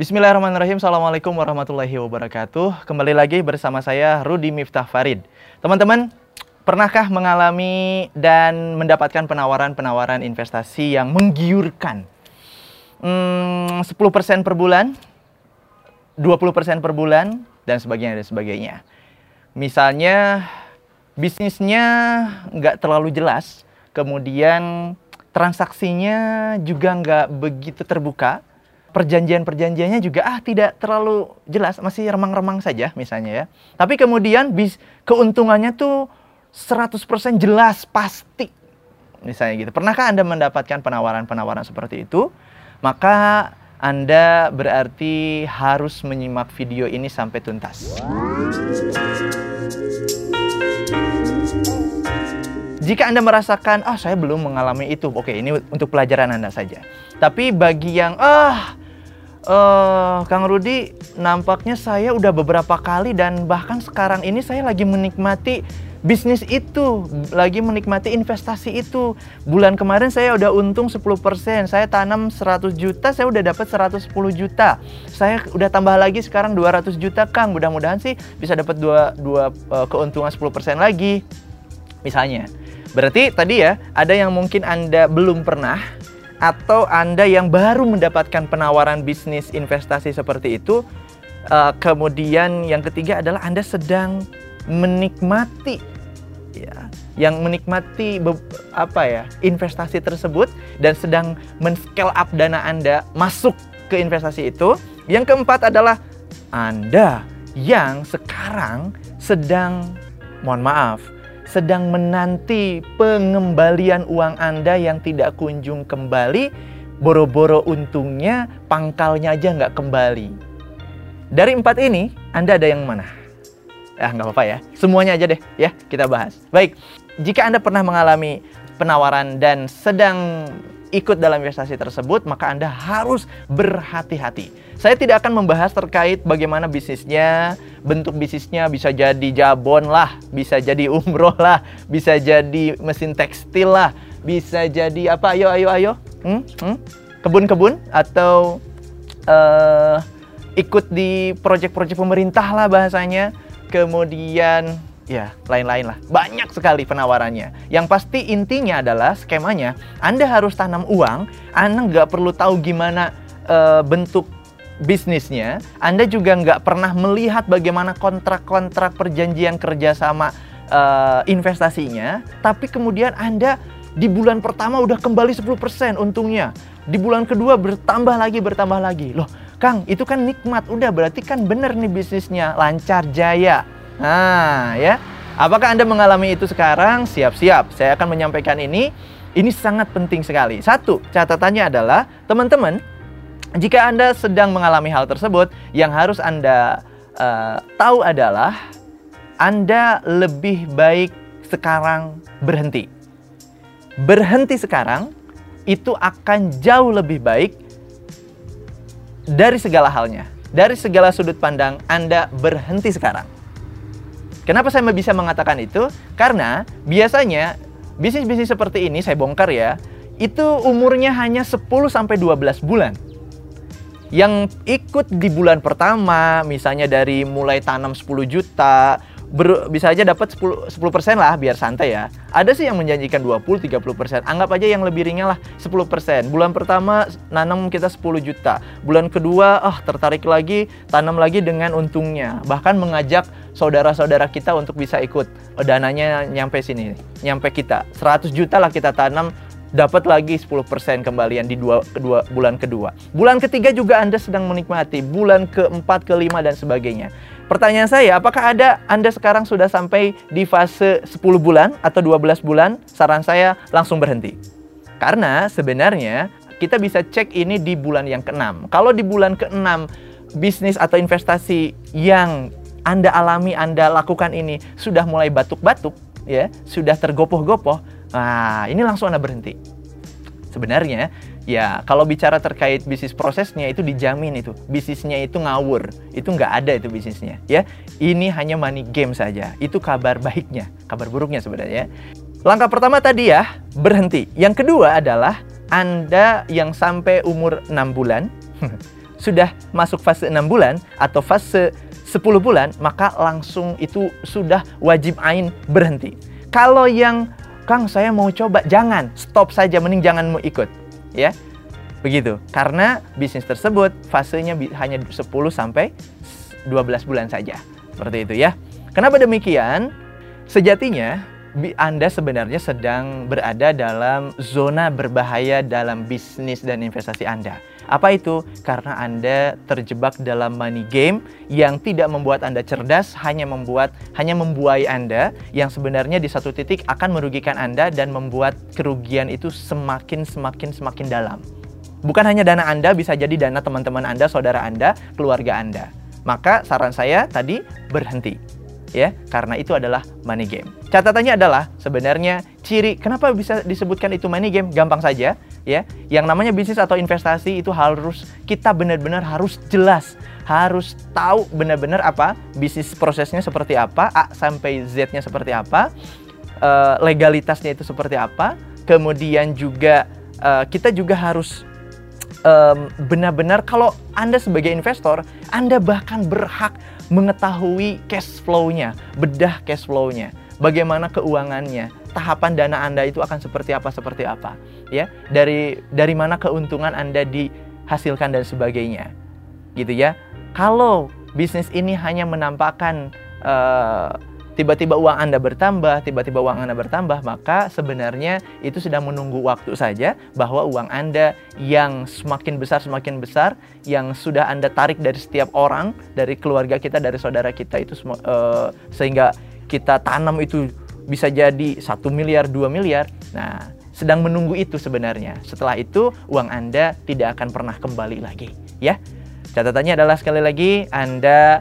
Bismillahirrahmanirrahim. Assalamualaikum warahmatullahi wabarakatuh. Kembali lagi bersama saya Rudi Miftah Farid. Teman-teman, pernahkah mengalami dan mendapatkan penawaran-penawaran investasi yang menggiurkan? Hmm, 10% per bulan, 20% per bulan, dan sebagainya dan sebagainya. Misalnya bisnisnya nggak terlalu jelas, kemudian transaksinya juga nggak begitu terbuka, perjanjian-perjanjiannya juga ah tidak terlalu jelas, masih remang-remang saja misalnya ya. Tapi kemudian bis keuntungannya tuh 100% jelas, pasti. Misalnya gitu. Pernahkah Anda mendapatkan penawaran-penawaran seperti itu? Maka Anda berarti harus menyimak video ini sampai tuntas. Jika Anda merasakan, ah saya belum mengalami itu, oke ini untuk pelajaran Anda saja. Tapi bagi yang, ah uh, Kang Rudi, nampaknya saya udah beberapa kali dan bahkan sekarang ini saya lagi menikmati bisnis itu, lagi menikmati investasi itu. Bulan kemarin saya udah untung 10%, saya tanam 100 juta, saya udah dapat 110 juta. Saya udah tambah lagi sekarang 200 juta, Kang. Mudah-mudahan sih bisa dapat dua, dua uh, keuntungan 10% lagi. Misalnya. Berarti tadi ya, ada yang mungkin Anda belum pernah atau Anda yang baru mendapatkan penawaran bisnis investasi seperti itu. Uh, kemudian yang ketiga adalah Anda sedang menikmati ya, yang menikmati apa ya, investasi tersebut dan sedang men-scale up dana Anda masuk ke investasi itu. Yang keempat adalah Anda yang sekarang sedang mohon maaf sedang menanti pengembalian uang Anda yang tidak kunjung kembali, boro-boro untungnya pangkalnya aja nggak kembali. Dari empat ini, Anda ada yang mana? Ah, nggak apa-apa ya. Semuanya aja deh, ya kita bahas. Baik, jika Anda pernah mengalami penawaran dan sedang ikut dalam investasi tersebut, maka Anda harus berhati-hati. Saya tidak akan membahas terkait bagaimana bisnisnya, bentuk bisnisnya bisa jadi jabon lah, bisa jadi umroh lah, bisa jadi mesin tekstil lah, bisa jadi apa? Ayo, ayo, ayo. Hmm? Hmm? Kebun-kebun atau uh, ikut di proyek-proyek pemerintah lah bahasanya. Kemudian ya lain-lain lah. Banyak sekali penawarannya. Yang pasti intinya adalah skemanya, Anda harus tanam uang, Anda nggak perlu tahu gimana uh, bentuk bisnisnya, Anda juga nggak pernah melihat bagaimana kontrak-kontrak perjanjian kerjasama uh, investasinya, tapi kemudian Anda di bulan pertama udah kembali 10% untungnya. Di bulan kedua bertambah lagi, bertambah lagi. Loh, Kang, itu kan nikmat. Udah berarti kan bener nih bisnisnya, lancar jaya. Nah, ya. Apakah Anda mengalami itu sekarang? Siap-siap. Saya akan menyampaikan ini. Ini sangat penting sekali. Satu, catatannya adalah teman-teman, jika Anda sedang mengalami hal tersebut, yang harus Anda uh, tahu adalah Anda lebih baik sekarang berhenti. Berhenti sekarang itu akan jauh lebih baik dari segala halnya. Dari segala sudut pandang Anda berhenti sekarang. Kenapa saya bisa mengatakan itu? Karena biasanya bisnis-bisnis seperti ini saya bongkar ya, itu umurnya hanya 10 sampai 12 bulan. Yang ikut di bulan pertama, misalnya dari mulai tanam 10 juta, ber, bisa aja dapat 10 10% lah biar santai ya. Ada sih yang menjanjikan 20 30%. Anggap aja yang lebih ringan lah 10%. Bulan pertama nanam kita 10 juta. Bulan kedua oh, tertarik lagi tanam lagi dengan untungnya. Bahkan mengajak saudara-saudara kita untuk bisa ikut. Oh, dananya nyampe sini, nyampe kita. 100 juta lah kita tanam dapat lagi 10% kembalian di dua, kedua bulan kedua. Bulan ketiga juga Anda sedang menikmati, bulan keempat, kelima dan sebagainya. Pertanyaan saya, apakah ada Anda sekarang sudah sampai di fase 10 bulan atau 12 bulan? Saran saya langsung berhenti. Karena sebenarnya kita bisa cek ini di bulan yang ke-6. Kalau di bulan ke-6 bisnis atau investasi yang Anda alami, Anda lakukan ini sudah mulai batuk-batuk, ya, sudah tergopoh-gopoh, nah ini langsung Anda berhenti. Sebenarnya Ya, kalau bicara terkait bisnis prosesnya itu dijamin itu. Bisnisnya itu ngawur. Itu nggak ada itu bisnisnya. Ya, ini hanya money game saja. Itu kabar baiknya, kabar buruknya sebenarnya. Langkah pertama tadi ya, berhenti. Yang kedua adalah Anda yang sampai umur 6 bulan sudah masuk fase 6 bulan atau fase 10 bulan, maka langsung itu sudah wajib ain berhenti. Kalau yang Kang saya mau coba, jangan, stop saja, mending jangan mau ikut, ya. Begitu. Karena bisnis tersebut fasenya hanya 10 sampai 12 bulan saja. Seperti itu ya. Kenapa demikian? Sejatinya anda sebenarnya sedang berada dalam zona berbahaya dalam bisnis dan investasi Anda. Apa itu? Karena Anda terjebak dalam money game yang tidak membuat Anda cerdas, hanya membuat hanya membuai Anda yang sebenarnya di satu titik akan merugikan Anda dan membuat kerugian itu semakin semakin semakin dalam. Bukan hanya dana Anda, bisa jadi dana teman-teman Anda, saudara Anda, keluarga Anda. Maka saran saya tadi berhenti ya karena itu adalah money game. Catatannya adalah sebenarnya ciri kenapa bisa disebutkan itu money game gampang saja ya. Yang namanya bisnis atau investasi itu harus kita benar-benar harus jelas, harus tahu benar-benar apa bisnis prosesnya seperti apa, A sampai Z-nya seperti apa, uh, legalitasnya itu seperti apa, kemudian juga uh, kita juga harus benar-benar kalau Anda sebagai investor, Anda bahkan berhak mengetahui cash flow-nya, bedah cash flow-nya, bagaimana keuangannya, tahapan dana Anda itu akan seperti apa seperti apa, ya. Dari dari mana keuntungan Anda dihasilkan dan sebagainya. Gitu ya. Kalau bisnis ini hanya menampakkan uh, tiba-tiba uang Anda bertambah, tiba-tiba uang Anda bertambah, maka sebenarnya itu sedang menunggu waktu saja bahwa uang Anda yang semakin besar semakin besar yang sudah Anda tarik dari setiap orang, dari keluarga kita, dari saudara kita itu uh, sehingga kita tanam itu bisa jadi satu miliar, dua miliar. Nah, sedang menunggu itu sebenarnya. Setelah itu uang Anda tidak akan pernah kembali lagi, ya. Catatannya adalah sekali lagi Anda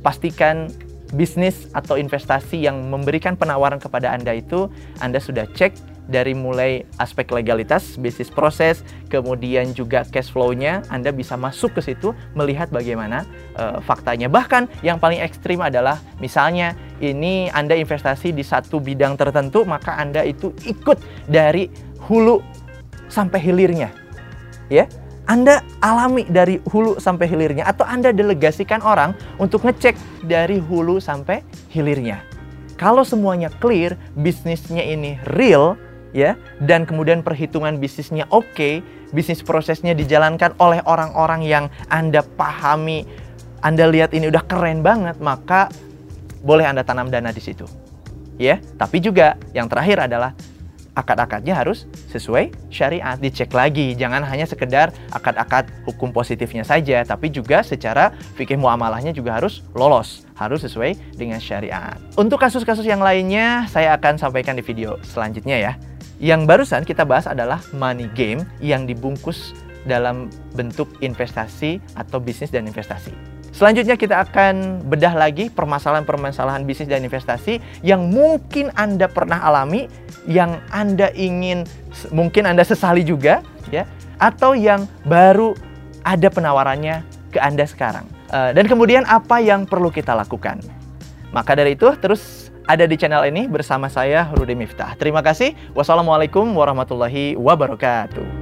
pastikan bisnis atau investasi yang memberikan penawaran kepada Anda itu Anda sudah cek dari mulai aspek legalitas, bisnis proses, kemudian juga cash flow-nya, Anda bisa masuk ke situ melihat bagaimana uh, faktanya. Bahkan yang paling ekstrim adalah misalnya ini Anda investasi di satu bidang tertentu, maka Anda itu ikut dari hulu sampai hilirnya. Ya, anda alami dari hulu sampai hilirnya atau Anda delegasikan orang untuk ngecek dari hulu sampai hilirnya. Kalau semuanya clear, bisnisnya ini real ya dan kemudian perhitungan bisnisnya oke, okay, bisnis prosesnya dijalankan oleh orang-orang yang Anda pahami, Anda lihat ini udah keren banget, maka boleh Anda tanam dana di situ. Ya, tapi juga yang terakhir adalah akad-akadnya harus sesuai syariat, dicek lagi. Jangan hanya sekedar akad-akad hukum positifnya saja, tapi juga secara fikih muamalahnya juga harus lolos, harus sesuai dengan syariat. Untuk kasus-kasus yang lainnya, saya akan sampaikan di video selanjutnya ya. Yang barusan kita bahas adalah money game yang dibungkus dalam bentuk investasi atau bisnis dan investasi. Selanjutnya kita akan bedah lagi permasalahan-permasalahan bisnis dan investasi yang mungkin Anda pernah alami, yang Anda ingin mungkin Anda sesali juga ya, atau yang baru ada penawarannya ke Anda sekarang. Uh, dan kemudian apa yang perlu kita lakukan? Maka dari itu terus ada di channel ini bersama saya Rudi Miftah. Terima kasih. Wassalamualaikum warahmatullahi wabarakatuh.